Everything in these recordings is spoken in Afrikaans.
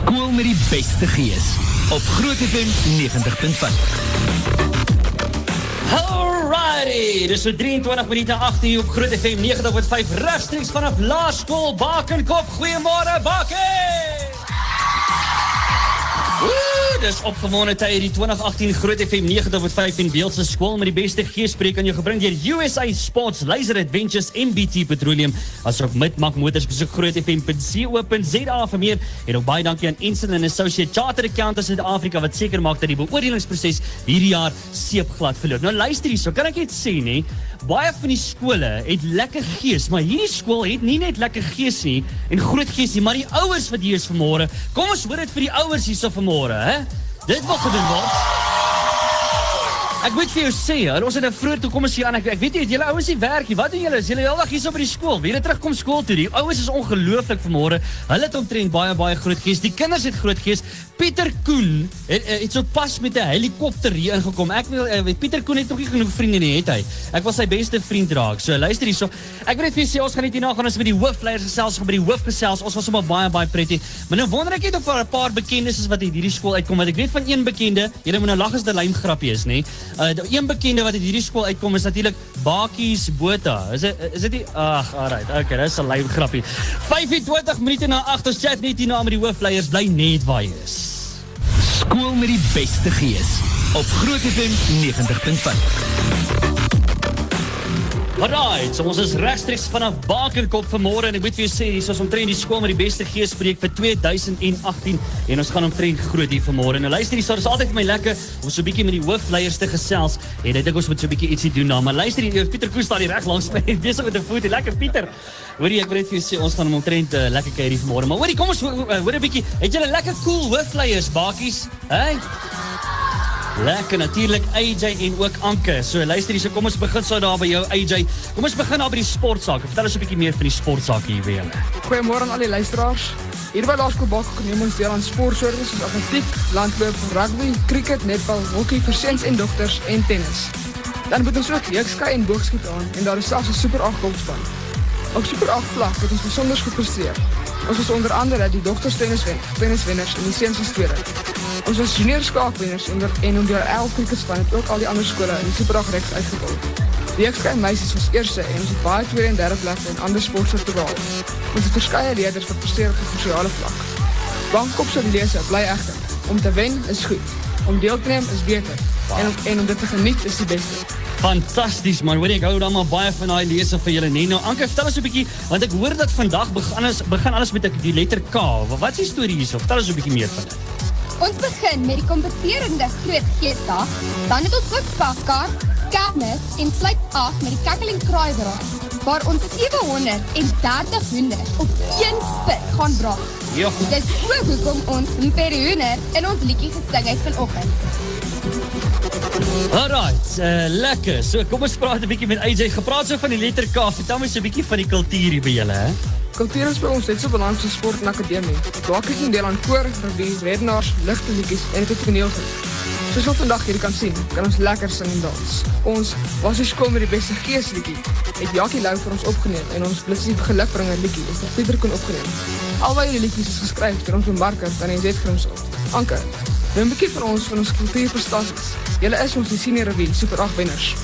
Skool met die beste gees op Groot FM 90.5. Alrighty, dis so 23 minute 18 op Groot FM 90.5 regstreeks vanaf Laerskool Bakenkop. Goeiemôre Baken. Woe, dis opgewonde tye die 2018 Groot FM 90.5 en Beeldse skool met die beste geespreek aan jou gebring deur USA Sports Laser Adventures MBT Petroleum asook Midmark Motors besoek grootfm.co.za vir meer en ook baie dankie aan Ensign and Associate Chartered Accountants Suid-Afrika wat seker maak dat die beoordelingsproses hierdie jaar seepglad verloop. Nou luister hierso, kan ek net sê nê, baie van die skole het lekker gees, maar hierdie skool het nie net lekker gees nie en groot gees nie, maar die ouers wat hier is vanmôre. Kom ons hoor dit vir die ouers hierso vanmôre, hè? Dit wat gedoen word. Ek moet vir jou sê, hè, ons het 'n vroeër toe kom ons hier aan. Ek, ek weet het julle ouens nie werk nie. Wat doen julle? Is julle heeldag hier so by die skool? Wie het terugkom skool toe? Die ouens is ongelooflik vanmôre. Hulle het omtrent baie baie groot gees. Die kinders het groot gees. Pieter Koen het, het, het so pas met 'n helikopter hier ingekom. Ek wil uh, Pieter Koen het nog nie genoeg vriende nie, het hy. Ek was sy beste vriend raak. So luister hierso. Ek wil net vir julle sê ons gaan net hierna gaan ons met die hoofleiers gesels, gaan by die hoof gesels. Ons was sommer baie baie prettig. Maar nou wonder ek net of daar 'n paar bekendes is wat uit hierdie skool uitkom. Want ek weet van een bekende, julle moet nou lag as dit 'n lyn grappie is, nê? Uh die een bekende wat uit hierdie skool uitkom is natuurlik Bakies Botha. Is dit is dit nie ag, alright. Okay, dis 'n lyn grappie. 25 minute na 8 ons chat net hierna met die hoofleiers bly net waar jy is. Skool met die beste gees op Groot FM 90.5. Alright, so ons is regstreeks vanaf Bakerkop vanmôre en ek moet vir jou sê, hier is ons omtrent die skool met die beste geespreek vir 2018 en ons gaan omtrent groot hier vanmôre. Nou luister, hier is altyd vir my lekker om so 'n bietjie met die hoofleiers te gesels en ek dink ons moet so 'n bietjie ietsie doen nou. Maar luister, hier Pieter Koos staan hier reg langs my besig met 'n foto. Lekker Pieter. Hoorie, ek wil net vir jou sê ons gaan omtrent uh, lekker kuier hier vanmôre. Maar hoorie, kom ons hoor 'n bietjie. Het julle lekker cool hoofleiers, bakies? Hè? Hey? Lekker natuurlik AJ en ook Anke. So luister hier, so kom ons begin so daar by jou AJ. Kom ons begin daar by die sportsaak. Vertel ons 'n bietjie meer van die sportsaak hier weer. Goeiemôre aan al die luisteraars. Hier by Laerskool Bakkok neem ons deel aan sportsoorte soos atletiek, landloop, rugby, cricket, netbal, hokkie vir seuns en dogters en tennis. Dan moet ons ook jeugskei en boogskiet aan en daar is selfs 'n super 8 golfspan. Op super 8 vlak het ons besonder gepresteer. Ons is onder andere die dogters tenniswen, tenniswenners en die seuns is tweede. Was junior skaakwenners en en onder 11 cricketspan het ook al die ander skole in die Super 8 reeks uitgekom. Die ekskei meisies was eerste en ons het baie tweede en derde plekke in ander sporte te. Ons het verskeie leerders wat presteer op die sosiale vlak. Bankop se lese bly egter. Om te wen is goed. Om deel te neem is beter. En om en om dit te geniet is die beste. Fantasties man. Hoor ek hou dan maar baie van daai lese vir julle nee. Nou Anke, vertel ons 'n bietjie want ek hoor dat vandag begin ons begin alles met die letter K. Wat is die storie hierso? Vertel ons 'n bietjie meer van dit. Ons begin met die kompeterende groot geesdag, dan het ons ook paskaart, kermis en sluit af met die Cackling Kraaibraai waar ons 730 hoender op een spit gaan braai. Ja. Dis ook hoekom ons Imperi hoender in ons liedjie gesing het vanoggend. Alright, uh, lekker. So kom ons praat 'n bietjie met AJ. Gepraat so van die letter K. Vertel my so 'n bietjie van die kultuur hier by julle, hè? Kultuur is by ons net so belangrik as sport en akademie. Daar kyk ons deel aan koor, rugby, redenaars, ligte liedjies en dit toneel. Soos wat vandag hier kan sien, kan ons lekker sing en dans. Ons was die skool met die beste gees liedjie. Het Jackie Lou vir ons opgeneem en ons blitsie gelukbringer liedjie is deur Pieter kon opgeneem. Albei die liedjies is geskryf deur ons bemarker van die Zetgrimsel. Anke, nou 'n bietjie van ons van ons kultuurprestasies. Julle is ons die senior revue super 8 wenners.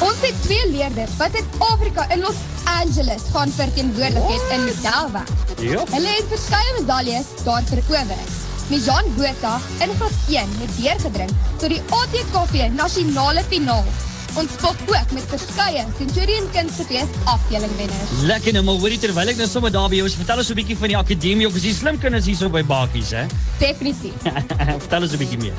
Ons het twee leerders wat in Afrika in Los Angeles gaan verteenwoordig het in Delwa. Ja. Hulle het verskeie medaljes daar verower. Mijan Botha in graad 1 het deurgedring tot die ATKV nasionale finaal. Ons spog ook met verskeie Centurion Kunstefees afdeling wenners. Lekker nou, maar hoorie terwyl ek nou sommer daar by jou is, vertel ons 'n bietjie van die akademie of is die slim kinders hierso by Bakies, hè? Definitief. vertel ons 'n bietjie meer.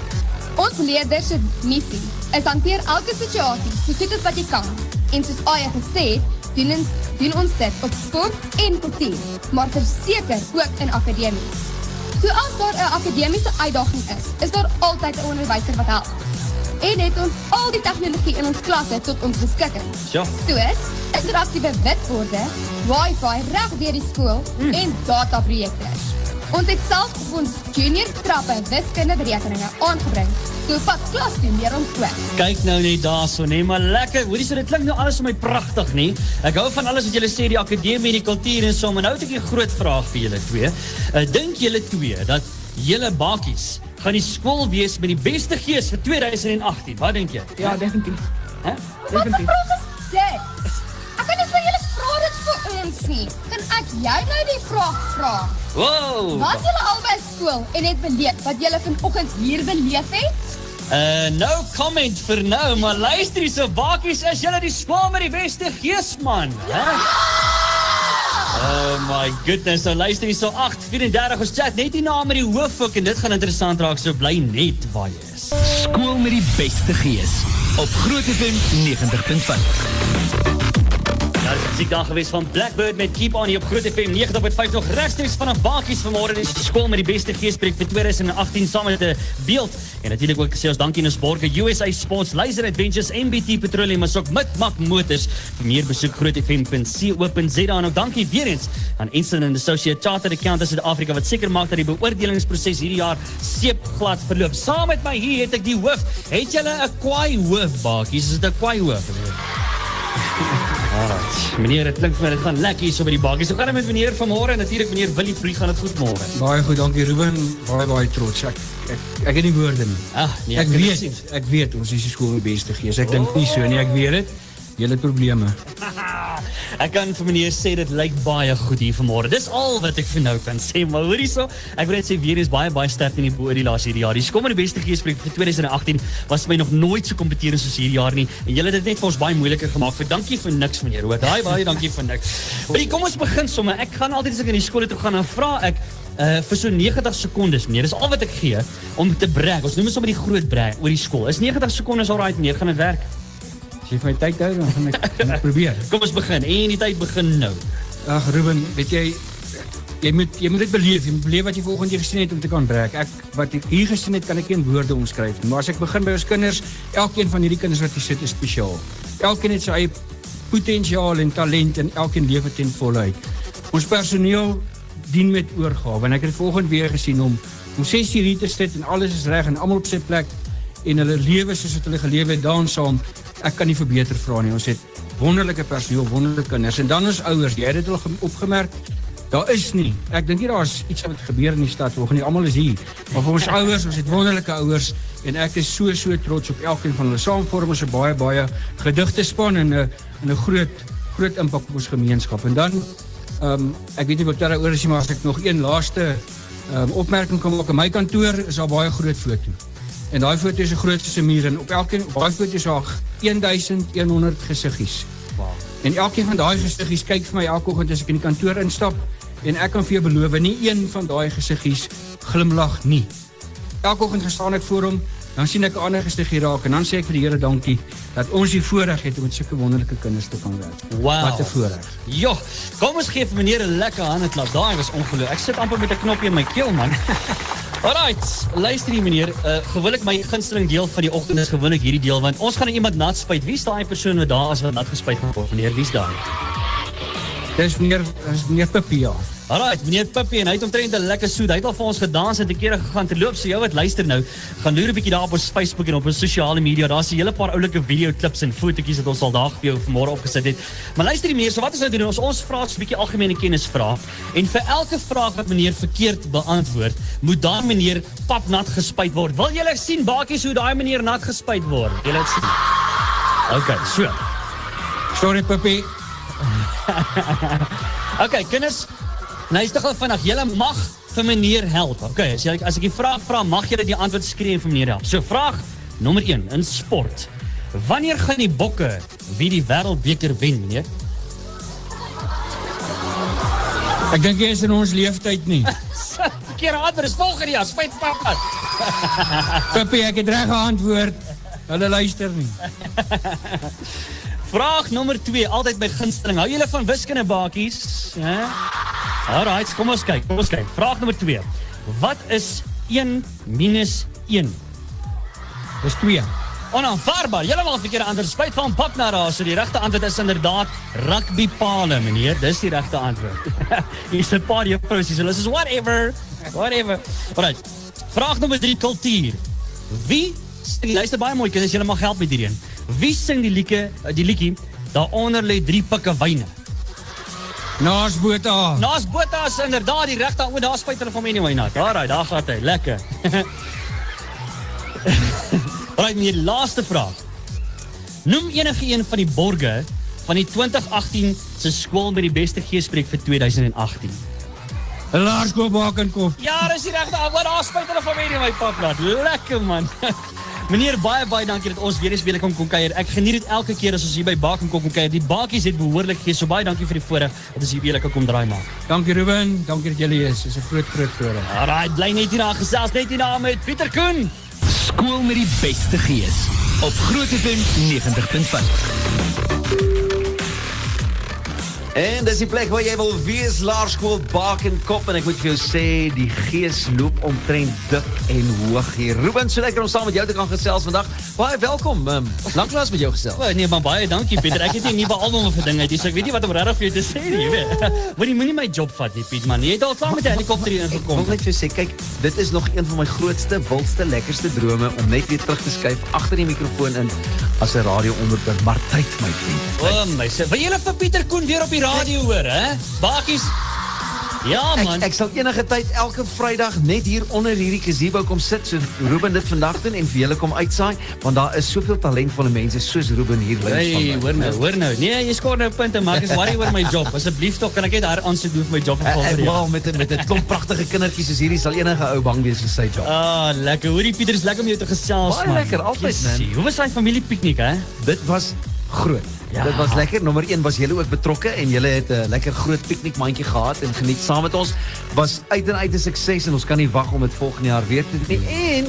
Ons leerders se missie is hanteer elke situasie so goed as wat jy kan. En soos Aya gesê het, doen ons doen ons dit op sport en kultuur, maar verseker ook in akademie. So as daar 'n akademiese uitdaging is, is daar altyd 'n onderwyser wat help. En het ons al die tegnologie in ons klasse tot ons beskikking. Ja. Soos interaktiewe witborde, Wi-Fi reg deur die skool mm. en dataprojekte. Ons het self op ons junior trappe wiskunde berekeninge aangebring. So vat klas toe leer ons ook. Kyk nou net daarso, nee, maar lekker. Hoorie, so dit klink nou alles vir my pragtig, nee. Ek hou van alles wat julle sê, die akademie, die kultuur en so, maar nou het ek 'n groot vraag vir julle twee. Uh, dink julle twee dat julle bakkies gaan die skool wees met die beste gees vir 2018? Wat dink jy? Ja, definitief. Hè? Wat 'n vraag is dit? Ek jou nou die vraag vra? Wow. Was julle albei skool en het beleef wat julle vanoggend hier beleef het? Uh no comment vir nou, maar luister hierso, bakkies, is julle die skool met die beste gees man, hè? Oh my goodness, so luister hierso 8:34 ons chat net die naam met die hoofhoek en dit gaan interessant raak, so bly net waar jy is. Skool met die beste gees op Groot FM 90.5. Die dag geweest van Blackbird met Keep On hier op Groot FM 90.5 nog regstreeks vanaf Bakies vanmôre in die skool met die beste geespreek vir 2018 saam met 'n beeld en natuurlik ook sê ons dankie aan ons borge USA Sports Laser Adventures MBT Petroleum as ook Mitmak Motors vir meer besoek grootfm.co.za en ook dankie weer eens aan Ensign and Associate Chartered Accountants Suid-Afrika wat seker maak dat die beoordelingsproses hierdie jaar seepglad verloop. Saam met my hier het ek die hoof. Het julle 'n kwaai hoof Bakies? Is dit 'n kwaai hoof? Alright. Meneer, dit klink vir my dit gaan lekker hier so by die bakkie. So gaan dit met meneer vanmôre en natuurlik meneer Willie Vrie gaan dit goed môre. Baie goed, dankie Ruben. Baie baie trots. Ek ek, ek het nie woorde nie. Ag, nee, ek dit weet, ek weet ons is die skool met beste gees. Ek dink nie so nie, ek weet dit. Julle probleme. Ek kan vir meneer sê dit lyk baie goed hier vanmôre. Dis al wat ek vir nou kan sê. Maar hoorie so, ek wil net sê weer eens baie baie sterk in die beoordelaars hierdie jaar. Die kom met die beste geespreek vir 2018 was vir my nog nooit so kompeterend soos hierdie jaar nie. En julle het dit net vir ons baie moeiliker gemaak. Vir dankie vir niks meneer. Hoor, daai baie dankie vir niks. Hoorie, kom ons begin sommer. Ek gaan altyd as ek in die skool toe gaan en vra ek uh vir so 90 sekondes meneer. Dis al wat ek gee om te brag. Ons noem dit sommer die groot brag oor die skool. Is 90 sekondes alright meneer? Gaan dit werk? As jy vir my tyd hou, dan gaan ek, gaan ek probeer. Kom ons begin. En die tyd begin nou. Ag Ruben, weet jy jy moet jy moet dit beleef. Jy moet beleef wat jy vanoggend hier gesien het om te kan breek. Ek wat ek hier gesien het, kan ek in woorde omskryf nie. Maar as ek begin by ons kinders, elkeen van hierdie kinders wat hier sit is spesiaal. Elkeen het sy eie potensiaal en talent en elkeen leef dit ten volle uit. Ons personeel dien met oorgawe en ek het vanoggend weer gesien om om 6 uur hier te sit en alles is reg en almal op sy plek en hulle lewe soos wat hulle gelewe het daan saam. Ek kan nie verbeter vra nie. Ons het wonderlike personeel, wonderlike kinders en dan ons ouers. Jy het dit al ge- opgemerk. Daar is nie. Ek dink nie daar's iets wat gebeur in die stad vanoggend nie. Almal is hier. Maar vir ons ouers, ons het wonderlike ouers en ek is so so trots op elkeen van hulle. Saam vorm ons 'n baie baie gedigte span en 'n en 'n groot groot impak op ons gemeenskap. En dan ehm um, ek weet nie wat daaroor is nie, maar as ek nog een laaste ehm um, opmerking kan maak, in my kantoor is daar baie groot foto. En daai foto is die grootste muur en op elkeen op daai foto is daar 1100 gesiggies. Wow. En elkeen van daai gesiggies kyk vir my elke oggend as ek in die kantoor instap en ek kan vir jou beloof nie een van daai gesiggies glimlag nie. Elke oggend gestaan ek voor hom, dan sien ek 'n ander gesiggie raak en dan sê ek vir die Here dankie dat ons die voorreg het om met sulke wonderlike kinders te kan werk. Wow. Wat 'n voorreg. Jo, kom ons gee vir meneer 'n lekker hande klap. Daai was ongelooflik. Ek sit amper met 'n knoppie in my keel man. Alright, luister hier meneer. Uh, gewoonlik my gunsteling deel van die oggend is gewoonlik hierdie deel want ons gaan nou iemand nat spuit. Wie's daai persoon wat daar is wat nat gespuit gaan word? Meneer, wie's daai? Dis meneer dis meneer Papia. Alright, meneer Pippie en hy het omtrent 'n lekker soet. Hy het al vir ons gedans en te kere gegaan te loop. So jou wat luister nou, gaan loer 'n bietjie daar op ons Facebook en op ons sosiale media. Daar's 'n hele paar oulike video klips en fotootjies wat ons al daar vir jou vanmôre opgesit het. Maar luister die meneer, so wat ons nou doen, ons ons vra 'n bietjie algemene kennis vra en vir elke vraag wat meneer verkeerd beantwoord, moet daai meneer papnat gespuit word. Wil julle sien bakies hoe daai meneer nat gespuit word? Julle het sien. Okay, so. Sorry Papi. Okay, kinders, luister gou vinnig. Julle mag vir meneer help. Okay, as jy as ek die vraag vra, mag julle die antwoord skree en vir meneer help. So vraag nommer 1 in sport. Wanneer gaan die bokke wie die wêreldbeker wen, meneer? Ek dink jy is in ons leeftyd nie. Verkeerde antwoord is volgende jaar. Spyt papa. Papi, ek het reg geantwoord. Hulle luister nie. Vraag nommer 2, altyd my gunsteling. Hou julle van wiskunde bakies? Hè? Alright, kom ons kyk. Kom ons kyk. Vraag nommer 2. Wat is 1 minus 1? Dis 2. Onaanvaarbaar. Maak verkeerde antwoord. Spyt van pap na raas. So die regte antwoord is inderdaad rugbypale, meneer. Dis die regte antwoord. Hier's 'n paar juffrouens hier. Hulle sê whatever. Whatever. Alright. Vraag nommer 3 kultuur. Wie sing luister baie mooi kinders, julle mag help met hierdie een. Wie sing die liedjie die liedjie daaronder lê drie pikke wyne? Naas Botha. Naas Botha is inderdaad die regte ou, daar spuit hulle van anyway na. Alraai, daar gaan hy. Lekker. Alraai, my laaste vraag. Noem enige een van die borge van die 2018 se skool met die beste geespreek vir 2018. Laerskool Bakenkop. Ja, dis die regte ou, daar spuit hulle van anyway papplaat. Lekker man. Meneer baie baie dankie dat ons weer eens weer kon kom kuier. Ek geniet dit elke keer as ons hier by Baak en kom kom kuier. Die bakies het behoorlik gegee. So baie dankie vir die voorreg dat ons hier weer lekker kom draai maak. Dankie Ruben, dankie dat julle is. Dis 'n groot groot voorreg. Alraai, bly net hier na gesels net hier na met Pieter Koen. Skool met die beste gees op Groot FM 90.5. En dis die plek waar jy wil wees, Laerskool Bakenkop en ek moet vir jou sê die gees loop omtrent dik en hoog hier. Ruben, so lekker om saam met jou te kan gesels vandag. Baie welkom. Um, Lanklaas met jou gesels. Oh, nee, maar baie dankie Pieter. Ek het nie 'n nuwe album of 'n ding uit nie, so ek weet nie wat om regtig vir jou te sê nie, jy weet. Moenie moenie my job vat nie, Piet man. Jy het al klaar met die helikopter hier Ek wil ingekom. net vir jou sê, kyk, dit is nog een van my grootste, wildste, lekkerste drome om net weer terug te skuif agter die mikrofoon in as 'n radio-onderhoud, maar tyd my vriend. O, oh, my sê, wil julle vir Pieter Koen weer op die radio hoor, hè? Bakies. Ja man. Ek, ek sal enige tyd elke Vrydag net hier onder hierdie gazebo kom sit so Ruben dit vandag doen en vir julle kom uitsaai want daar is soveel talentvolle mense soos Ruben hier links Hey, van my. hoor nou, hoor nou. Nee, jy skoor nou punte, maar ek is worry oor my job. Asseblief tog, kan ek net daar aansoek doen vir my job volgende jaar? wou met met 'n klomp pragtige kindertjies soos hierdie sal enige ou bang wees vir sy job. Ah, lekker. Hoorie Pieter, is lekker om jou te gesels Baie man. lekker, altyd, man. Hoe was daai familiepiknik, hè? Dit was groot. Ja. Dit was lekker. Nommer 1 was julle ook betrokke en julle het 'n lekker groot piknikmandjie gehad en geniet saam met ons. Was uit en uit 'n sukses en ons kan nie wag om dit volgende jaar weer te doen nie. En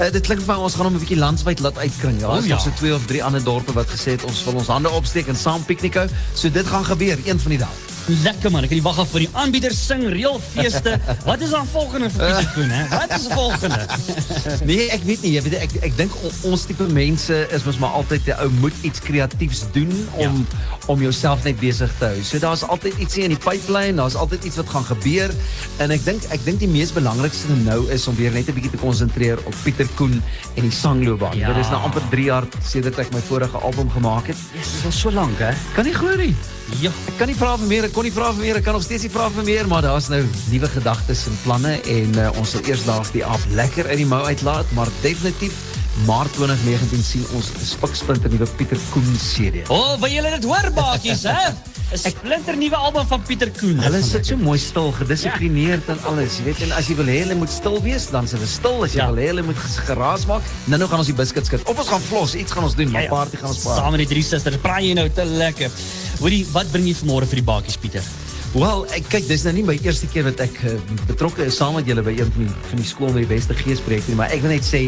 uh, dit klink vir ons gaan hom 'n bietjie landwyd laat uitkring. Ja, O, daar's ja. nog so twee of drie ander dorpe wat gesê het ons wil ons hande opsteek en saam piknik hou. So dit gaan gebeur een van die dae. Lekker man, ek kan nie wag af vir die aanbieders sing reël feeste. Wat is dan volgende vir Pieter Koen, hè? Wat is volgende? Nee, ek weet nie, jy weet ek ek dink on- ons tipe mense is mos maar altyd 'n ou moet iets kreatiefs doen om om jouself net besig te hou. So daar's altyd ietsie in die pipeline, daar's altyd iets wat gaan gebeur en ek dink ek dink die mees belangrikste nou is om weer net 'n bietjie te konsentreer op Pieter Koen en die sangloopbaan. Ja. Dit is nou amper 3 jaar sedert ek my vorige album gemaak het. Yes, dit was so lank, hè? Kan nie glo nie. Ja. Ek kan nie vra vir meer, ek kon nie vra vir meer, ek kan nog steeds nie vra vir meer, maar daar's nou nuwe gedagtes en planne en uh, ons sal eers laas die aap lekker uit die mou uitlaat, maar definitief Maart 2019 sien ons spiksplinter nuwe Pieter Koen CD. O, oh, wil julle dit hoor, bakies, hè? 'n Splinter nuwe album van Pieter Koen. Hulle sit so mooi stil, gedissiplineerd en alles, jy weet, en as jy wil hê hulle moet stil wees, dan is hulle stil. As jy Ja. wil hê hulle moet geraas maak, nou nou gaan ons die biscuits skit. Of ons gaan vlos, iets gaan ons doen, maar party gaan ons Saam paar. met die drie susters, praai jy nou te lekker. Hoorie, wat bring jy vanmôre vir die bakies, Pieter? Wel, ek kyk, dis nou nie my eerste keer wat ek uh, betrokke is saam met julle by een van die van die skool met die beste maar ek wil net sê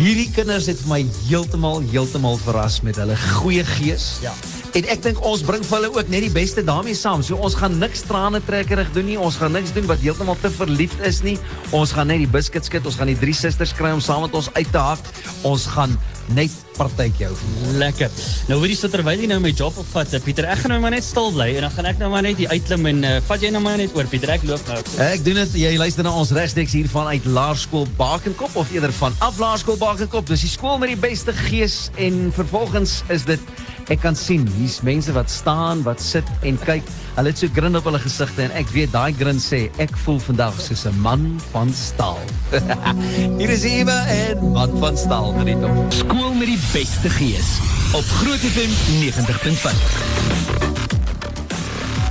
hierdie kinders het vir my heeltemal heeltemal verras met hulle goeie gees. Ja. En ek dink ons bring vir hulle ook net die beste daarmee saam. So ons gaan niks trane trekkerig doen nie. Ons gaan niks doen wat heeltemal te verliefd is nie. Ons gaan net die biscuit skit. Ons gaan die drie susters kry om saam met ons uit te hak. Ons gaan net partytjie hou. Lekker. Nou hoorie sit terwyl jy nou my job opvat, Pieter, ek gaan nou maar net stil bly en dan gaan ek nou maar net hier uitklim en uh, vat jy nou maar net oor, Pieter. Ek loop nou. Ek doen dit. Jy luister na ons regstreeks hier vanuit Laerskool Bakenkop of eerder van af Laerskool Bakenkop. Dis die skool met die beste gees en vervolgens is dit ek kan sien hier's mense wat staan, wat sit en kyk. Hulle het so grin op hulle gesigte en ek weet daai grin sê ek voel vandag soos 'n man van staal. hier is Eva en man van staal geniet hom. Skool met die beste gees op Groot FM 90.5.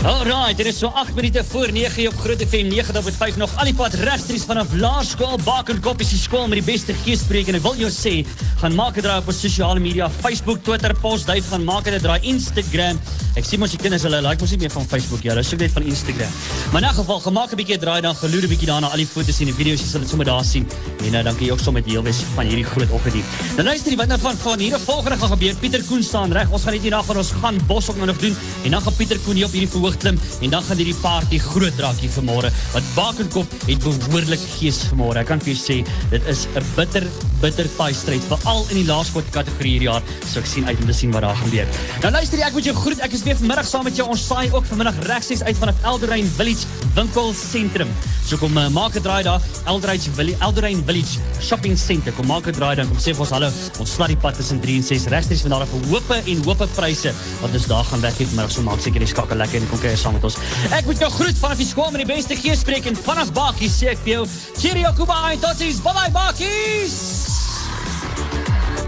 Alright, dit is so 8 minute voor 9 hier op Groot FM 90.5 nog al die pad regstreeks vanaf Laerskool Bakenkop is die skool met die beste geespreek en ek wil jou sê, gaan maak 'n draai op sosiale media, Facebook, Twitter, Postduif, gaan maak 'n draai Instagram. Ek sien mos die kinders hulle like mos nie meer van Facebook ja, hulle soek net van Instagram. Maar in 'n geval, gemaak 'n bietjie draai dan geloer 'n bietjie daarna al die foto's en die video's, jy sal dit sommer daar sien. En nou dankie ook sommer deel wees van hierdie groot oggendie. Dan luister wat nou van van hier volgende gaan gebeur. Pieter Koen staan reg. Ons gaan net hierna gaan ons gaan bos nou nog doen en dan gaan Pieter Koen hier op hierdie verhoog klim en dan gaan hierdie party groot raak hier vanmôre. Want Bakenkop het behoorlik gees vanmôre. Ek kan vir jou sê, dit is 'n bitter bitter taai stryd veral in die laerskool kategorie hierdie jaar. So ek sien uit om te sien wat daar gebeur. Nou luister, ek moet jou groet. Ek is weer vanmiddag saam met jou. Ons saai ook vanmiddag regstreeks uit vanaf Eldorain Village Winkel Sentrum. So kom uh, maak 'n draai daar. Eldorain Village Eldorain Village Shopping Center. Kom maak 'n draai dan kom sê vir ons hallo. Ons slat die pad tussen 3 en 6 regstreeks van daar af vir hoope en hoope pryse wat ons daar gaan het vanmiddag. So maak seker jy skakel lekker en kom kyk saam met ons. Ek moet jou groet vanaf die skool met die beste gees spreek en vanaf Bakkie sê ek vir jou. Cheerio Kuba en totsiens. Bye bye Bakkie.